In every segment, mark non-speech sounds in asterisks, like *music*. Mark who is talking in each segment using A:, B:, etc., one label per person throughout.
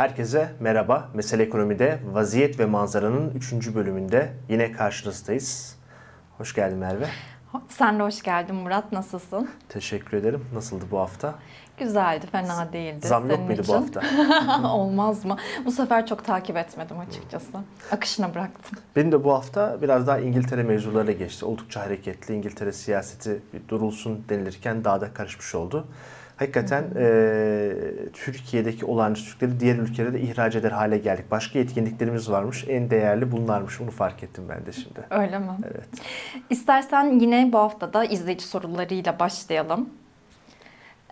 A: Herkese merhaba. Mesele Ekonomi'de Vaziyet ve Manzaranın 3. bölümünde yine karşınızdayız. Hoş geldin Merve.
B: Sen de hoş geldin Murat. Nasılsın?
A: Teşekkür ederim. Nasıldı bu hafta?
B: Güzeldi, fena değildi.
A: Zam yok muydu
B: için.
A: bu hafta? *laughs*
B: Olmaz mı? Bu sefer çok takip etmedim açıkçası. Akışına bıraktım.
A: Benim de bu hafta biraz daha İngiltere mevzularıyla geçti. Oldukça hareketli. İngiltere siyaseti bir durulsun denilirken daha da karışmış oldu. Hakikaten e, Türkiye'deki olağanüstülükleri diğer ülkelere de ihraç eder hale geldik. Başka yetkinliklerimiz varmış. En değerli bunlarmış. Bunu fark ettim ben de şimdi.
B: Öyle mi?
A: Evet.
B: İstersen yine bu hafta da izleyici sorularıyla başlayalım.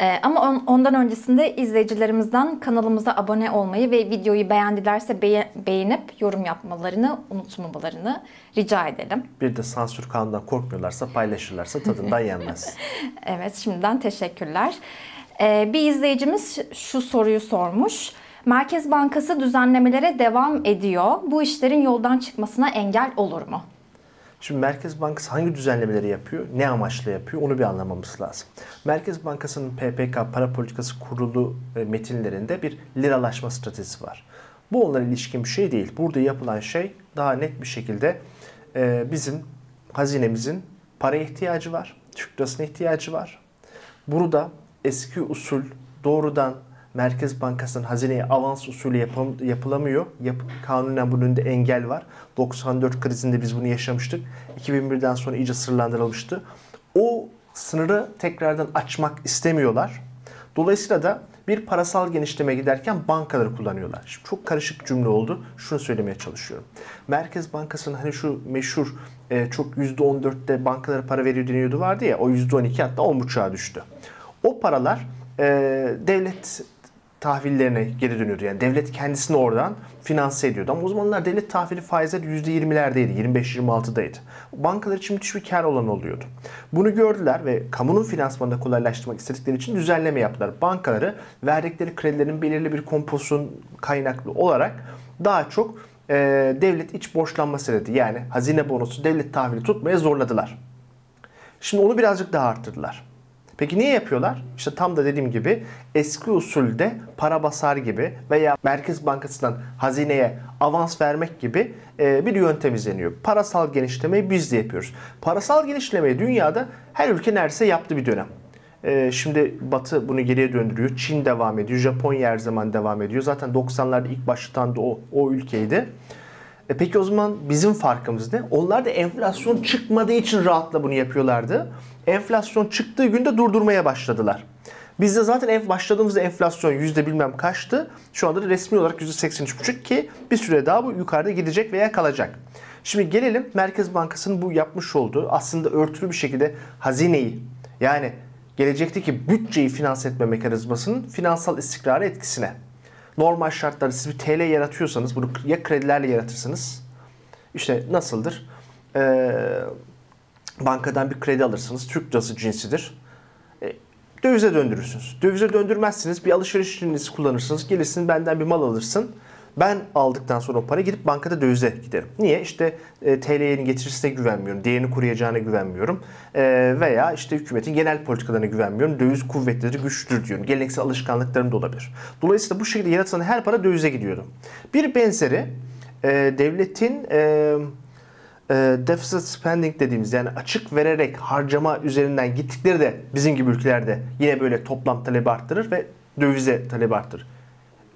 B: Ee, ama on, ondan öncesinde izleyicilerimizden kanalımıza abone olmayı ve videoyu beğendilerse beye- beğenip yorum yapmalarını unutmamalarını rica edelim.
A: Bir de sansür kanundan korkmuyorlarsa paylaşırlarsa tadından yenmez. *laughs*
B: Evet, şimdiden teşekkürler. Ee, bir izleyicimiz şu soruyu sormuş. Merkez Bankası düzenlemelere devam ediyor. Bu işlerin yoldan çıkmasına engel olur mu?
A: Şimdi Merkez Bankası hangi düzenlemeleri yapıyor, ne amaçla yapıyor onu bir anlamamız lazım. Merkez Bankası'nın PPK para politikası kurulu e, metinlerinde bir liralaşma stratejisi var. Bu onlara ilişkin bir şey değil. Burada yapılan şey daha net bir şekilde e, bizim hazinemizin para ihtiyacı var, Türk lirasına ihtiyacı var. Burada eski usul doğrudan Merkez Bankası'nın hazineye avans usulü yapam- yapılamıyor. Yap kanunen bunun önünde engel var. 94 krizinde biz bunu yaşamıştık. 2001'den sonra iyice sırlandırılmıştı. O sınırı tekrardan açmak istemiyorlar. Dolayısıyla da bir parasal genişleme giderken bankaları kullanıyorlar. Şimdi çok karışık cümle oldu. Şunu söylemeye çalışıyorum. Merkez Bankası'nın hani şu meşhur e, çok %14'te bankalara para veriyor deniyordu vardı ya o %12 hatta 10.5'a düştü. O paralar e, devlet tahvillerine geri dönüyordu. Yani devlet kendisini oradan finanse ediyordu. Ama o zamanlar devlet tahvili faizleri %20'lerdeydi. 25-26'daydı. Bankalar için müthiş bir kar olan oluyordu. Bunu gördüler ve kamunun finansmanını kolaylaştırmak istedikleri için düzenleme yaptılar. Bankaları verdikleri kredilerin belirli bir kompozisyon kaynaklı olarak daha çok e, devlet iç borçlanması dedi. Yani hazine bonosu devlet tahvili tutmaya zorladılar. Şimdi onu birazcık daha arttırdılar. Peki niye yapıyorlar? İşte tam da dediğim gibi eski usulde para basar gibi veya Merkez Bankası'ndan hazineye avans vermek gibi e, bir yöntem izleniyor. Parasal genişlemeyi biz de yapıyoruz. Parasal genişlemeyi dünyada her ülke neredeyse yaptı bir dönem. E, Şimdi Batı bunu geriye döndürüyor. Çin devam ediyor. Japonya her zaman devam ediyor. Zaten 90'larda ilk başlatan da o, o ülkeydi. E peki o zaman bizim farkımız ne? Onlar da enflasyon çıkmadığı için rahatla bunu yapıyorlardı. Enflasyon çıktığı günde durdurmaya başladılar. Bizde zaten en başladığımızda enflasyon yüzde bilmem kaçtı. Şu anda da resmi olarak yüzde 83,5 ki bir süre daha bu yukarıda gidecek veya kalacak. Şimdi gelelim Merkez Bankası'nın bu yapmış olduğu aslında örtülü bir şekilde hazineyi yani gelecekteki bütçeyi finanse etme mekanizmasının finansal istikrarı etkisine. Normal şartlarda siz bir TL yaratıyorsanız bunu ya kredilerle yaratırsınız. İşte nasıldır? Ee, bankadan bir kredi alırsınız. Türk lirası cinsidir. E, dövize döndürürsünüz. Dövize döndürmezsiniz. Bir alışverişinizi kullanırsınız. Gelirsin benden bir mal alırsın. Ben aldıktan sonra o para gidip bankada dövize giderim. Niye? İşte e, TL'nin getirisine güvenmiyorum. Değerini koruyacağına güvenmiyorum. E, veya işte hükümetin genel politikalarına güvenmiyorum. Döviz kuvvetlidir, güçlüdür diyorum. Geleneksel alışkanlıklarım da olabilir. Dolayısıyla bu şekilde yaratılan her para dövize gidiyordu. Bir benzeri e, devletin e, e, deficit spending dediğimiz yani açık vererek harcama üzerinden gittikleri de bizim gibi ülkelerde yine böyle toplam talebi arttırır ve dövize talebi arttırır.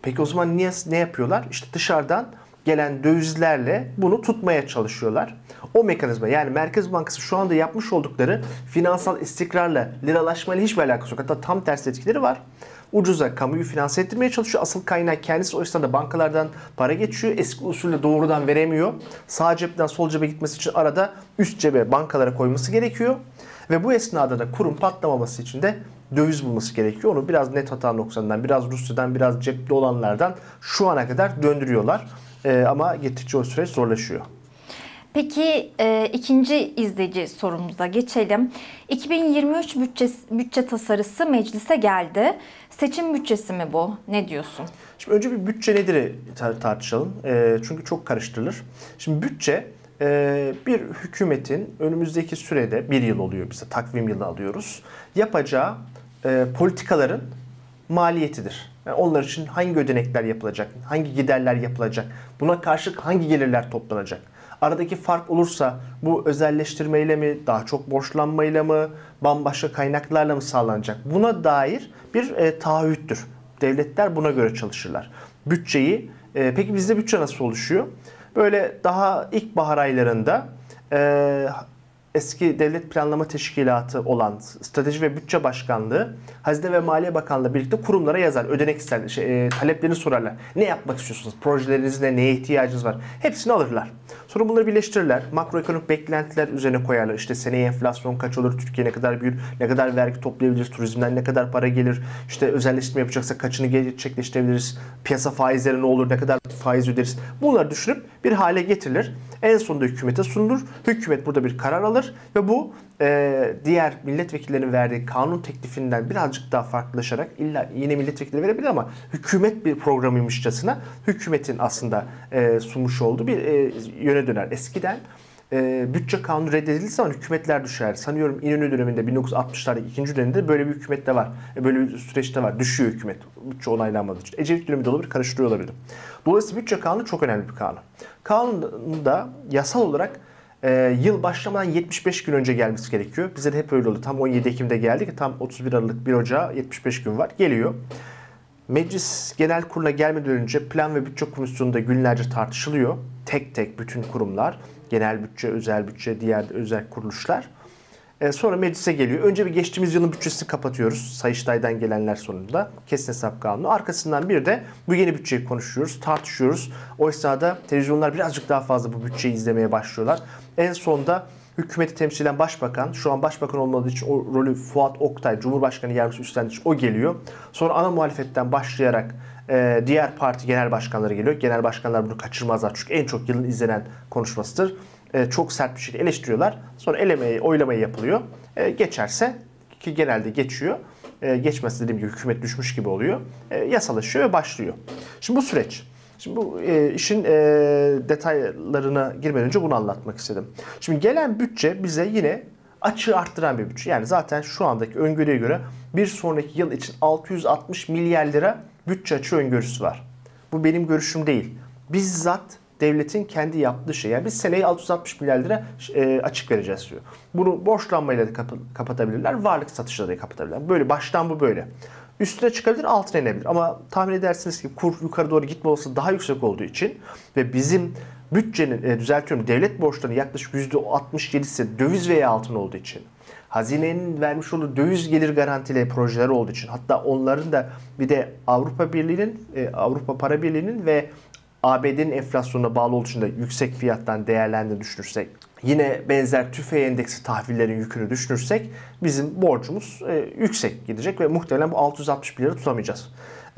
A: Peki o zaman niye ne yapıyorlar? İşte dışarıdan gelen dövizlerle bunu tutmaya çalışıyorlar. O mekanizma yani Merkez Bankası şu anda yapmış oldukları finansal istikrarla, liralaşmayla hiçbir alakası yok. Hatta tam tersi etkileri var. Ucuza kamuyu finanse ettirmeye çalışıyor. Asıl kaynağı kendisi o yüzden de bankalardan para geçiyor. Eski usulle doğrudan veremiyor. Sağ cepten sol cebe gitmesi için arada üst cebe bankalara koyması gerekiyor. Ve bu esnada da kurum patlamaması için de döviz bulması gerekiyor. Onu biraz net hata noksanından, biraz Rusya'dan, biraz cepte olanlardan şu ana kadar döndürüyorlar. Ee, ama gittikçe o süreç zorlaşıyor.
B: Peki e, ikinci izleyici sorumuza geçelim. 2023 bütçe, bütçe tasarısı meclise geldi. Seçim bütçesi mi bu? Ne diyorsun?
A: Şimdi önce bir bütçe nedir tar- tartışalım. E, çünkü çok karıştırılır. Şimdi bütçe e, bir hükümetin önümüzdeki sürede bir yıl oluyor bize takvim yılı alıyoruz. Yapacağı e, politikaların maliyetidir. Yani onlar için hangi ödenekler yapılacak, hangi giderler yapılacak, buna karşılık hangi gelirler toplanacak? Aradaki fark olursa bu özelleştirmeyle mi, daha çok borçlanmayla mı, bambaşka kaynaklarla mı sağlanacak? Buna dair bir e, taahhüttür. Devletler buna göre çalışırlar. Bütçeyi, e, peki bizde bütçe nasıl oluşuyor? Böyle daha ilkbahar aylarında e, eski Devlet Planlama Teşkilatı olan Strateji ve Bütçe Başkanlığı Hazine ve Maliye Bakanlığı birlikte kurumlara yazar. Ödenek ister, şey, e, taleplerini sorarlar. Ne yapmak istiyorsunuz? Projeleriniz ne? Neye ihtiyacınız var? Hepsini alırlar. Sonra bunları birleştirirler. Makroekonomik beklentiler üzerine koyarlar. İşte seneye enflasyon kaç olur? Türkiye ne kadar büyür? Ne kadar vergi toplayabiliriz? Turizmden ne kadar para gelir? İşte özelleştirme yapacaksa kaçını gerçekleştirebiliriz? Piyasa faizleri ne olur? Ne kadar faiz öderiz? Bunları düşünüp bir hale getirilir. En sonunda hükümete sunulur. Hükümet burada bir karar alır ve bu e, diğer milletvekillerinin verdiği kanun teklifinden birazcık daha farklılaşarak illa yine milletvekili verebilir ama hükümet bir programıymışçasına hükümetin aslında e, sunmuş olduğu bir e, yöne döner. Eskiden e, bütçe kanunu reddedildiği zaman hükümetler düşer. Sanıyorum İnönü döneminde 1960'larda ikinci döneminde böyle bir hükümet de var. E, böyle bir süreçte var. Düşüyor hükümet. Bütçe onaylanmadığı için. Ecevit döneminde olabilir, karıştırıyor olabilir. Dolayısıyla bütçe kanunu çok önemli bir kanun. Kanunda yasal olarak e, yıl başlamadan 75 gün önce gelmesi gerekiyor. Bize de hep öyle oldu. Tam 17 Ekim'de geldik. Tam 31 Aralık 1 Ocağı 75 gün var. Geliyor. Meclis Genel Kurulu'na gelmeden önce Plan ve Bütçe Komisyonu'nda günlerce tartışılıyor. Tek tek bütün kurumlar, genel bütçe, özel bütçe, diğer özel kuruluşlar. E, sonra meclise geliyor. Önce bir geçtiğimiz yılın bütçesini kapatıyoruz. Sayıştay'dan gelenler sonunda. Kesin hesap kanunu. Arkasından bir de bu yeni bütçeyi konuşuyoruz, tartışıyoruz. O esnada televizyonlar birazcık daha fazla bu bütçeyi izlemeye başlıyorlar. En sonda hükümeti temsilen başbakan, şu an başbakan olmadığı için o rolü Fuat Oktay, Cumhurbaşkanı yardımcısı üstlendiği için o geliyor. Sonra ana muhalefetten başlayarak e, diğer parti genel başkanları geliyor. Genel başkanlar bunu kaçırmazlar çünkü en çok yılın izlenen konuşmasıdır. E, çok sert bir şekilde eleştiriyorlar. Sonra elemeyi, oylamayı yapılıyor. E, geçerse ki genelde geçiyor. E, dediğim gibi hükümet düşmüş gibi oluyor. E, yasalaşıyor ve başlıyor. Şimdi bu süreç. Şimdi bu e, işin e, detaylarına girmeden önce bunu anlatmak istedim. Şimdi gelen bütçe bize yine açığı arttıran bir bütçe. Yani zaten şu andaki öngörüye göre bir sonraki yıl için 660 milyar lira bütçe açığı öngörüsü var. Bu benim görüşüm değil. Bizzat devletin kendi yaptığı şey. Yani biz seneyi 660 milyar lira e, açık vereceğiz diyor. Bunu borçlanmayla da kap- kapatabilirler, varlık satışları da kapatabilirler. Böyle baştan bu böyle. Üstüne çıkabilir, altına inebilir. Ama tahmin edersiniz ki kur yukarı doğru gitme olasılığı daha yüksek olduğu için ve bizim bütçenin, e, düzeltiyorum, devlet borçlarının yaklaşık %67'si döviz veya altın olduğu için hazinenin vermiş olduğu döviz gelir garantili projeler olduğu için hatta onların da bir de Avrupa Birliği'nin, e, Avrupa Para Birliği'nin ve ABD'nin enflasyonuna bağlı olduğu için de yüksek fiyattan değerlendiğini düşünürsek, yine benzer tüfe endeksi tahvillerin yükünü düşünürsek bizim borcumuz e, yüksek gidecek ve muhtemelen bu 660 lira tutamayacağız.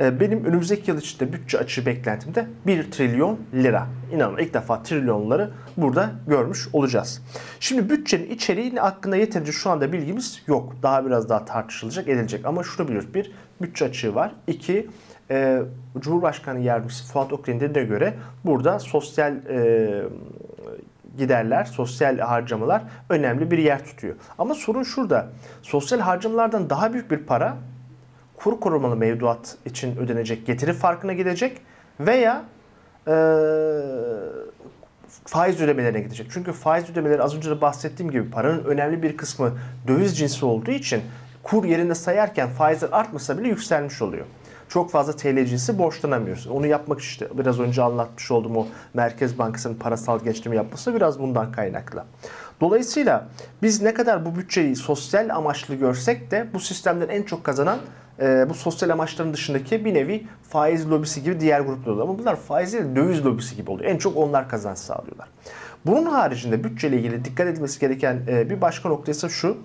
A: E, benim önümüzdeki yıl içinde bütçe açığı beklentimde 1 trilyon lira. İnanın ilk defa trilyonları burada görmüş olacağız. Şimdi bütçenin içeriği hakkında yeterince şu anda bilgimiz yok. Daha biraz daha tartışılacak, edilecek. Ama şunu biliyoruz. Bir, bütçe açığı var. İki, e, Cumhurbaşkanı Yardımcısı Fuat Oktay'ın dediğine göre burada sosyal e, giderler, sosyal harcamalar önemli bir yer tutuyor. Ama sorun şurada. Sosyal harcamalardan daha büyük bir para kur korumalı mevduat için ödenecek getiri farkına gidecek veya e, faiz ödemelerine gidecek. Çünkü faiz ödemeleri az önce de bahsettiğim gibi paranın önemli bir kısmı döviz cinsi olduğu için kur yerinde sayarken faizler artmasa bile yükselmiş oluyor çok fazla TL cinsi borçlanamıyorsun. Onu yapmak işte biraz önce anlatmış olduğum o Merkez Bankası'nın parasal geçleme yapması biraz bundan kaynaklı. Dolayısıyla biz ne kadar bu bütçeyi sosyal amaçlı görsek de bu sistemden en çok kazanan e, bu sosyal amaçların dışındaki bir nevi faiz lobisi gibi diğer gruplar oluyor. Ama bunlar faiz değil döviz lobisi gibi oluyor. En çok onlar kazanç sağlıyorlar. Bunun haricinde bütçeyle ilgili dikkat edilmesi gereken e, bir başka nokta ise şu.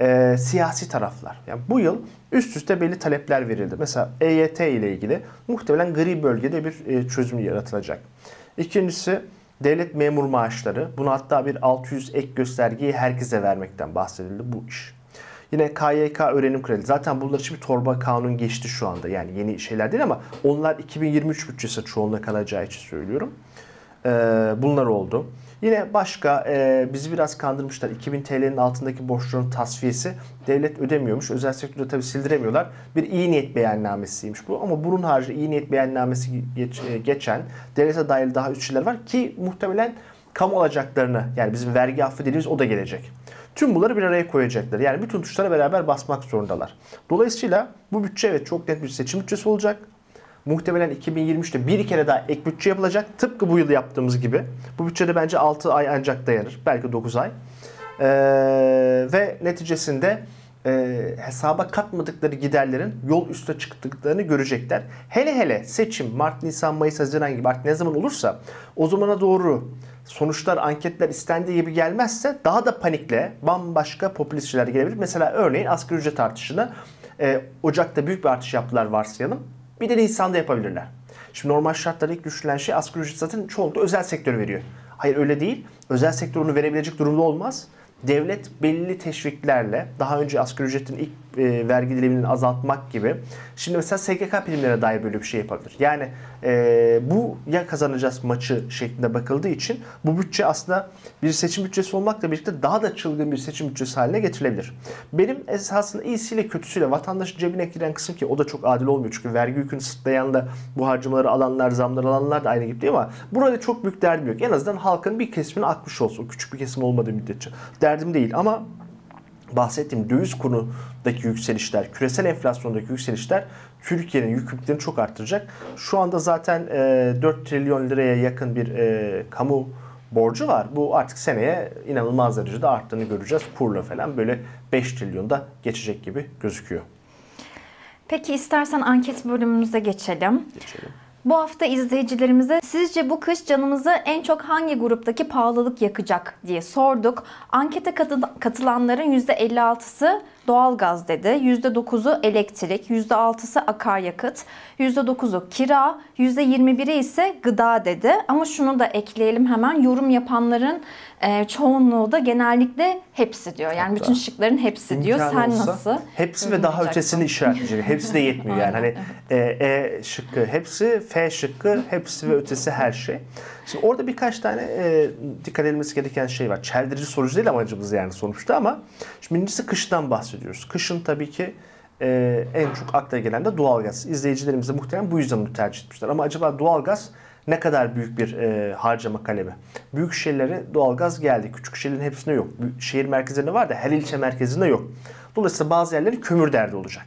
A: E, siyasi taraflar. Yani bu yıl üst üste belli talepler verildi. Mesela EYT ile ilgili muhtemelen gri bölgede bir e, çözüm yaratılacak. İkincisi devlet memur maaşları. Bunu hatta bir 600 ek göstergeyi herkese vermekten bahsedildi bu iş. Yine KYK öğrenim kredi. Zaten bunlar için bir torba kanun geçti şu anda. Yani yeni şeyler değil ama onlar 2023 bütçesi çoğunluğa kalacağı için söylüyorum. E, bunlar oldu. Yine başka e, bizi biraz kandırmışlar. 2000 TL'nin altındaki borçların tasfiyesi devlet ödemiyormuş. Özel sektörde tabii sildiremiyorlar. Bir iyi niyet beyannamesiymiş bu. Ama bunun harici iyi niyet beyannamesi geç, e, geçen devlete dair daha üst şeyler var ki muhtemelen kamu alacaklarını yani bizim vergi affı dediğimiz o da gelecek. Tüm bunları bir araya koyacaklar. Yani bütün tuşlara beraber basmak zorundalar. Dolayısıyla bu bütçe evet çok net bir seçim bütçesi olacak. Muhtemelen 2023'te bir kere daha ek bütçe yapılacak. Tıpkı bu yıl yaptığımız gibi. Bu bütçede bence 6 ay ancak dayanır. Belki 9 ay. Ee, ve neticesinde e, hesaba katmadıkları giderlerin yol üstüne çıktıklarını görecekler. Hele hele seçim Mart, Nisan, Mayıs, Haziran gibi artık ne zaman olursa o zamana doğru sonuçlar, anketler istendiği gibi gelmezse daha da panikle bambaşka popülist şeyler gelebilir. Mesela örneğin asgari ücret artışını e, Ocak'ta büyük bir artış yaptılar varsayalım. Bir de Nisan'da yapabilirler. Şimdi normal şartlarda ilk düşülen şey asgari ücret zaten çoğunlukla özel sektör veriyor. Hayır öyle değil. Özel sektör verebilecek durumda olmaz devlet belli teşviklerle daha önce asgari ücretin ilk e, vergi dilimini azaltmak gibi. Şimdi mesela SGK primlerine dair böyle bir şey yapabilir. Yani e, bu ya kazanacağız maçı şeklinde bakıldığı için bu bütçe aslında bir seçim bütçesi olmakla birlikte daha da çılgın bir seçim bütçesi haline getirilebilir. Benim esasında iyisiyle kötüsüyle vatandaşın cebine giren kısım ki o da çok adil olmuyor. Çünkü vergi yükünü sırtlayan da bu harcamaları alanlar, zamları alanlar da aynı gibi değil ama burada çok büyük derdim yok. En azından halkın bir kesimini akmış olsun. Küçük bir kesim olmadığı müddetçe. Derdim değil ama bahsettiğim döviz kurundaki yükselişler, küresel enflasyondaki yükselişler Türkiye'nin yükümlülüklerini çok arttıracak. Şu anda zaten e, 4 trilyon liraya yakın bir e, kamu borcu var. Bu artık seneye inanılmaz derecede arttığını göreceğiz. Kurla falan böyle 5 trilyonda geçecek gibi gözüküyor.
B: Peki istersen anket bölümümüze geçelim.
A: Geçelim.
B: Bu hafta izleyicilerimize sizce bu kış canımızı en çok hangi gruptaki pahalılık yakacak diye sorduk. Ankete katılanların %56'sı doğalgaz dedi, %9'u elektrik, %6'sı akaryakıt, %9'u kira, %21'i ise gıda dedi. Ama şunu da ekleyelim hemen yorum yapanların e, çoğunluğu da genellikle hepsi diyor. Yani Hatta bütün şıkların hepsi diyor. Sen nasıl?
A: Hepsi ve daha ötesini işaretleyecek. Hepsi de yetmiyor yani. Hani *laughs* e, e şıkkı hepsi, F şıkkı hepsi ve ötesi her şey. Şimdi orada birkaç tane e, dikkat edilmesi gereken şey var. Çeldirici sorucu değil amacımız yani sonuçta ama şimdi birincisi kıştan bahsediyoruz. Kışın tabii ki e, en çok akla gelen de doğalgaz. İzleyicilerimiz de muhtemelen bu yüzden bunu tercih etmişler. Ama acaba doğalgaz ne kadar büyük bir e, harcama kalemi. Büyük şehirlere doğalgaz geldi. Küçük şehirlerin hepsinde yok. Şehir merkezlerinde var da her ilçe merkezinde yok. Dolayısıyla bazı yerlerin kömür derdi olacak.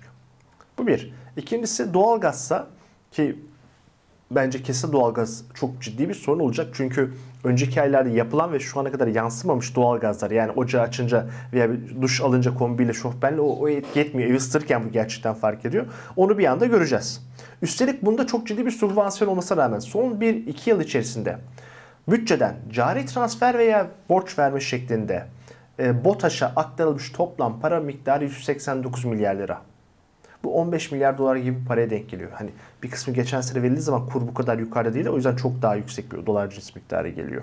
A: Bu bir. İkincisi doğalgazsa ki bence kesin doğalgaz çok ciddi bir sorun olacak. Çünkü önceki aylarda yapılan ve şu ana kadar yansımamış doğalgazlar yani ocağı açınca veya bir duş alınca kombiyle şofbenle o, o etki etmiyor. Evi ısıtırken bu gerçekten fark ediyor. Onu bir anda göreceğiz. Üstelik bunda çok ciddi bir sübvansiyon olmasına rağmen son 1-2 yıl içerisinde bütçeden cari transfer veya borç verme şeklinde e, BOTAŞ'a aktarılmış toplam para miktarı 189 milyar lira. Bu 15 milyar dolar gibi paraya denk geliyor. Hani bir kısmı geçen sene verildiği zaman kur bu kadar yukarıda değil. O yüzden çok daha yüksek bir dolar cins miktarı geliyor.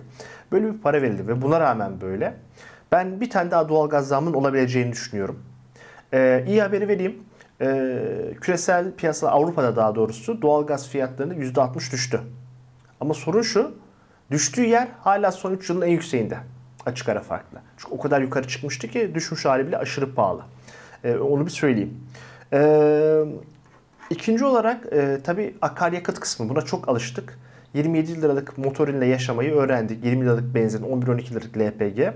A: Böyle bir para verildi ve buna rağmen böyle. Ben bir tane daha doğal gaz zammının olabileceğini düşünüyorum. Ee, iyi haberi vereyim. Ee, küresel piyasa Avrupa'da daha doğrusu doğal gaz fiyatlarında %60 düştü. Ama sorun şu. Düştüğü yer hala son 3 yılın en yükseğinde. Açık ara farklı. Çünkü o kadar yukarı çıkmıştı ki düşmüş hali bile aşırı pahalı. Ee, onu bir söyleyeyim. Ee, ikinci olarak e, tabii akaryakıt kısmı. Buna çok alıştık. 27 liralık motorinle yaşamayı öğrendik. 20 liralık benzin, 11-12 liralık LPG.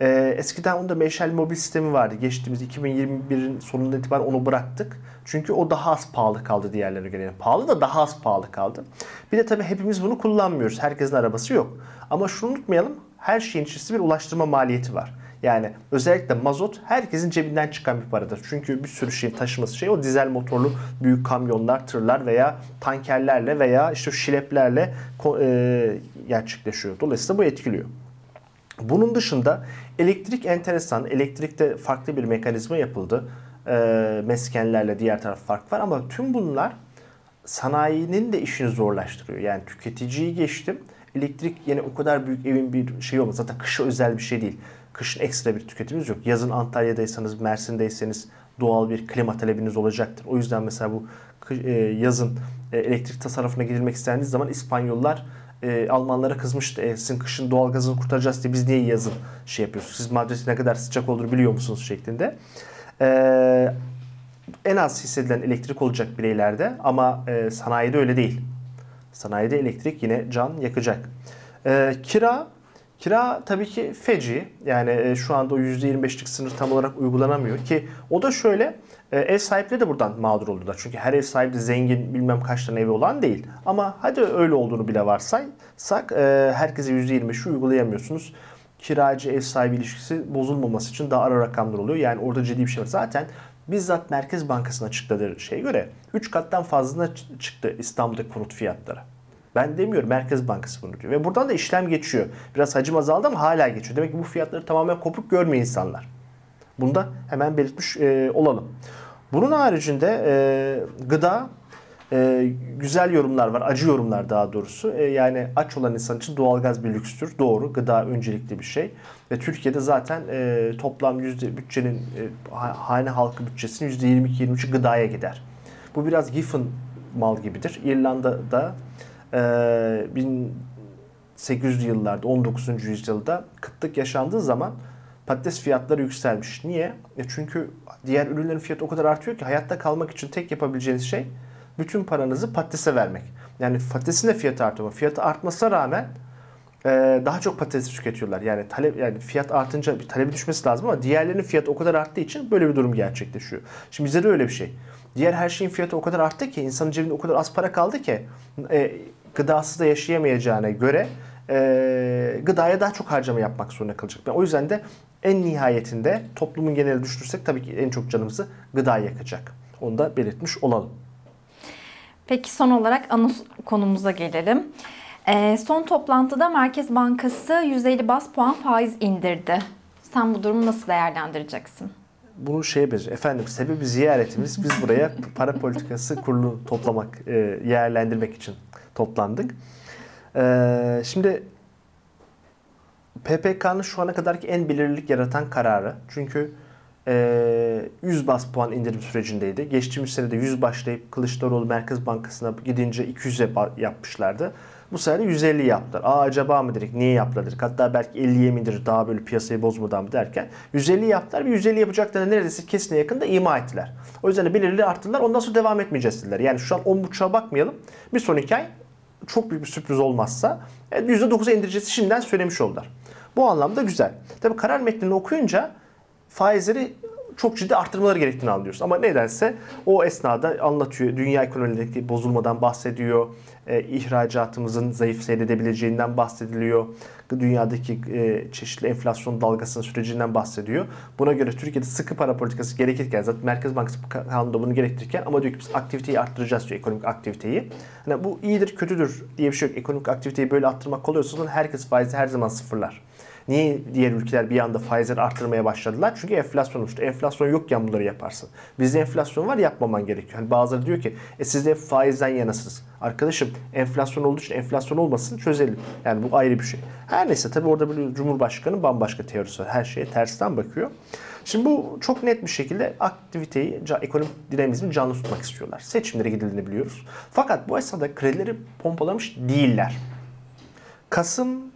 A: Ee, eskiden onda meşal mobil sistemi vardı. Geçtiğimiz 2021'in sonundan itibaren onu bıraktık. Çünkü o daha az pahalı kaldı diğerlerine göre. Yani pahalı da daha az pahalı kaldı. Bir de tabii hepimiz bunu kullanmıyoruz. Herkesin arabası yok. Ama şunu unutmayalım. Her şeyin içerisinde bir ulaştırma maliyeti var. Yani özellikle mazot herkesin cebinden çıkan bir paradır. Çünkü bir sürü şeyin taşıması şey o dizel motorlu büyük kamyonlar, tırlar veya tankerlerle veya işte şileplerle e, gerçekleşiyor. Dolayısıyla bu etkiliyor. Bunun dışında elektrik enteresan. Elektrikte farklı bir mekanizma yapıldı. E, meskenlerle diğer taraf fark var ama tüm bunlar sanayinin de işini zorlaştırıyor. Yani tüketiciyi geçtim. Elektrik yine o kadar büyük evin bir şey olmaz. Zaten kışa özel bir şey değil. Kışın ekstra bir tüketimimiz yok. Yazın Antalya'daysanız, Mersin'deyseniz doğal bir klima talebiniz olacaktır. O yüzden mesela bu e, yazın e, elektrik tasarrufuna gidilmek istendiği zaman İspanyollar e, Almanlara kızmıştı. E, sizin kışın doğalgazını kurtaracağız diye biz niye yazın şey yapıyorsunuz? Siz Madrid'in ne kadar sıcak olduğunu biliyor musunuz şeklinde. E, en az hissedilen elektrik olacak bireylerde ama e, sanayide öyle değil. Sanayide elektrik yine can yakacak. E, kira Kira tabii ki feci. Yani e, şu anda o %25'lik sınır tam olarak uygulanamıyor ki o da şöyle e, ev sahipleri de buradan mağdur oldular. Çünkü her ev sahibi zengin bilmem kaç tane evi olan değil. Ama hadi öyle olduğunu bile varsaysak e, herkese %25'i uygulayamıyorsunuz. Kiracı ev sahibi ilişkisi bozulmaması için daha ara rakamlar oluyor. Yani orada ciddi bir şey var. Zaten bizzat Merkez Bankası'nın açıkladığı şeye göre 3 kattan fazla çıktı İstanbul'daki konut fiyatları. Ben demiyorum Merkez Bankası bunu diyor. Ve buradan da işlem geçiyor. Biraz hacim azaldı ama hala geçiyor. Demek ki bu fiyatları tamamen kopuk görmüyor insanlar. Bunu da hemen belirtmiş e, olalım. Bunun haricinde e, gıda e, güzel yorumlar var. Acı yorumlar daha doğrusu. E, yani aç olan insan için doğalgaz bir lükstür. Doğru. Gıda öncelikli bir şey. Ve Türkiye'de zaten e, toplam yüzde bütçenin e, hane halkı bütçesinin %22-23'ü gıdaya gider. Bu biraz Giffen mal gibidir. İrlanda'da 1800'lü yıllarda 19. yüzyılda kıtlık yaşandığı zaman patates fiyatları yükselmiş. Niye? E çünkü diğer ürünlerin fiyatı o kadar artıyor ki hayatta kalmak için tek yapabileceğiniz şey bütün paranızı patatese vermek. Yani patatesin de fiyatı artıyor fiyatı artmasına rağmen e, daha çok patates tüketiyorlar. Yani talep yani fiyat artınca bir talebi düşmesi lazım ama diğerlerinin fiyatı o kadar arttığı için böyle bir durum gerçekleşiyor. Şimdi bizde de öyle bir şey. Diğer her şeyin fiyatı o kadar arttı ki insanın cebinde o kadar az para kaldı ki e, gıdasız da yaşayamayacağına göre e, gıdaya daha çok harcama yapmak zorunda kalacak. Yani o yüzden de en nihayetinde toplumun geneli düşünürsek tabii ki en çok canımızı gıda yakacak. Onu da belirtmiş olalım.
B: Peki son olarak ana konumuza gelelim. E, son toplantıda Merkez Bankası 150 bas puan faiz indirdi. Sen bu durumu nasıl değerlendireceksin?
A: bunu şeye benziyor. Efendim sebebi ziyaretimiz. Biz buraya para politikası kurulu toplamak, e, yerlendirmek için toplandık. E, şimdi PPK'nın şu ana kadarki en belirlilik yaratan kararı. Çünkü 100 bas puan indirim sürecindeydi. Geçtiğimiz sene de 100 başlayıp Kılıçdaroğlu Merkez Bankası'na gidince 200'e yapmışlardı. Bu sefer 150 yaptılar. Aa acaba mı dedik? Niye yaptılar dedik. Hatta belki 50'ye mi indir daha böyle piyasayı bozmadan mı derken 150 yaptılar ve 150 yapacaklarını neredeyse kesine yakın da ima ettiler. O yüzden de belirli arttırdılar. Ondan sonra devam etmeyeceğiz dediler. Yani şu an 10.5'a bakmayalım. Bir sonraki ay çok büyük bir sürpriz olmazsa %9'a e, indireceğiz şimdiden söylemiş oldular. Bu anlamda güzel. Tabii karar metnini okuyunca faizleri çok ciddi arttırmaları gerektiğini anlıyoruz. Ama nedense o esnada anlatıyor. Dünya ekonomideki bozulmadan bahsediyor. E, ihracatımızın zayıf seyredebileceğinden bahsediliyor. Dünyadaki e, çeşitli enflasyon dalgasının sürecinden bahsediyor. Buna göre Türkiye'de sıkı para politikası gerekirken zaten Merkez Bankası kanunda bunu gerektirirken ama diyor ki biz aktiviteyi arttıracağız diyor ekonomik aktiviteyi. Yani bu iyidir kötüdür diye bir şey yok. Ekonomik aktiviteyi böyle arttırmak kolay olsa herkes faizi her zaman sıfırlar. Niye diğer ülkeler bir anda faizleri arttırmaya başladılar? Çünkü enflasyon oluştu. Enflasyon yokken bunları yaparsın. Bizde enflasyon var yapmaman gerekiyor. Hani bazıları diyor ki e siz de faizden yanasınız. Arkadaşım enflasyon olduğu için enflasyon olmasın çözelim. Yani bu ayrı bir şey. Her neyse tabii orada bir Cumhurbaşkanı bambaşka teorisi var. Her şeye tersten bakıyor. Şimdi bu çok net bir şekilde aktiviteyi, ekonomik dinamizmi canlı tutmak istiyorlar. Seçimlere gidildiğini biliyoruz. Fakat bu esnada kredileri pompalamış değiller. Kasım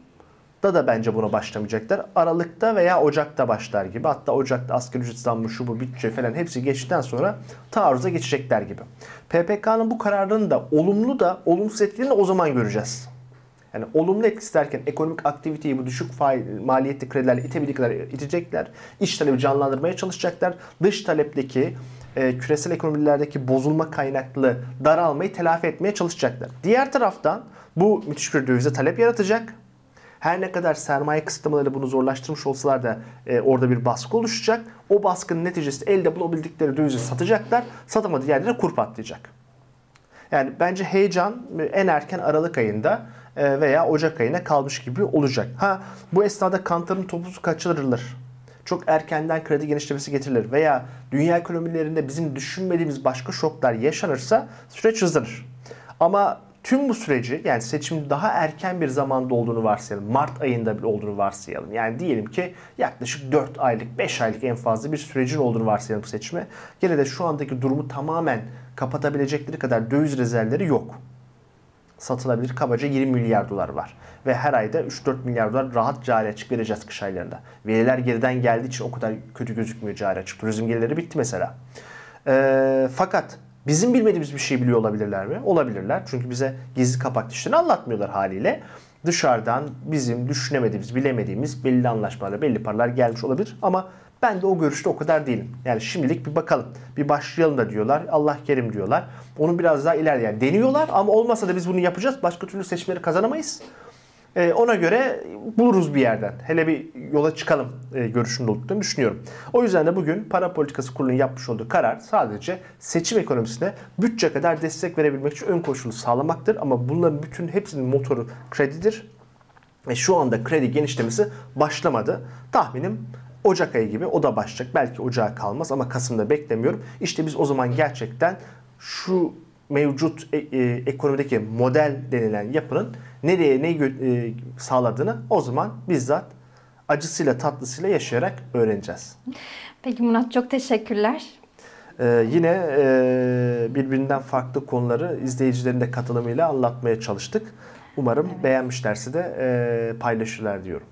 A: da da bence buna başlamayacaklar. Aralıkta veya Ocak'ta başlar gibi. Hatta Ocak'ta asgari ücret zammı şu bu bütçe falan hepsi geçtikten sonra taarruza geçecekler gibi. PPK'nın bu kararının da olumlu da olumsuz etkilerini o zaman göreceğiz. Yani olumlu etkisi derken ekonomik aktiviteyi bu düşük faiz, maliyetli kredilerle itebildikleri itecekler. İç talebi canlandırmaya çalışacaklar. Dış talepteki e, küresel ekonomilerdeki bozulma kaynaklı daralmayı telafi etmeye çalışacaklar. Diğer taraftan bu müthiş bir dövize talep yaratacak. Her ne kadar sermaye kısıtlamaları bunu zorlaştırmış olsalar da e, orada bir baskı oluşacak. O baskının neticesinde elde bulabildikleri dövizi satacaklar. Satamadığı yerlere kur patlayacak. Yani bence heyecan en erken Aralık ayında e, veya Ocak ayına kalmış gibi olacak. Ha bu esnada kantarın topuzu kaçırılır. Çok erkenden kredi genişlemesi getirilir veya dünya ekonomilerinde bizim düşünmediğimiz başka şoklar yaşanırsa süreç hızlanır. Ama Tüm bu süreci yani seçim daha erken bir zamanda olduğunu varsayalım. Mart ayında bir olduğunu varsayalım. Yani diyelim ki yaklaşık 4 aylık 5 aylık en fazla bir sürecin olduğunu varsayalım seçime. Gene de şu andaki durumu tamamen kapatabilecekleri kadar döviz rezervleri yok. satılabilir kabaca 20 milyar dolar var. Ve her ayda 3-4 milyar dolar rahat cari açık vereceğiz kış aylarında. Veriler geriden geldiği için o kadar kötü gözükmüyor cari açık. Turizm gelirleri bitti mesela. Ee, fakat bizim bilmediğimiz bir şey biliyor olabilirler mi? Olabilirler. Çünkü bize gizli kapaklı işlerini anlatmıyorlar haliyle. Dışarıdan bizim düşünemediğimiz, bilemediğimiz belli anlaşmalarla belli paralar gelmiş olabilir. Ama ben de o görüşte o kadar değilim. Yani şimdilik bir bakalım. Bir başlayalım da diyorlar. Allah kerim diyorlar. Onu biraz daha ileride yani deniyorlar ama olmasa da biz bunu yapacağız. Başka türlü seçimleri kazanamayız. Ee, ona göre buluruz bir yerden. Hele bir yola çıkalım e, görüşünde olduklarını düşünüyorum. O yüzden de bugün para politikası kurulunun yapmış olduğu karar sadece seçim ekonomisine bütçe kadar destek verebilmek için ön koşulu sağlamaktır. Ama bunların bütün hepsinin motoru kredidir. Ve şu anda kredi genişlemesi başlamadı. Tahminim Ocak ayı gibi o da başlayacak. Belki ocağa kalmaz ama Kasım'da beklemiyorum. İşte biz o zaman gerçekten şu mevcut e, e, ekonomideki model denilen yapının nereye ne e, sağladığını o zaman bizzat acısıyla tatlısıyla yaşayarak öğreneceğiz.
B: Peki Murat çok teşekkürler.
A: Ee, yine e, birbirinden farklı konuları izleyicilerin de katılımıyla anlatmaya çalıştık. Umarım beğenmişlerse de e, paylaşırlar diyorum.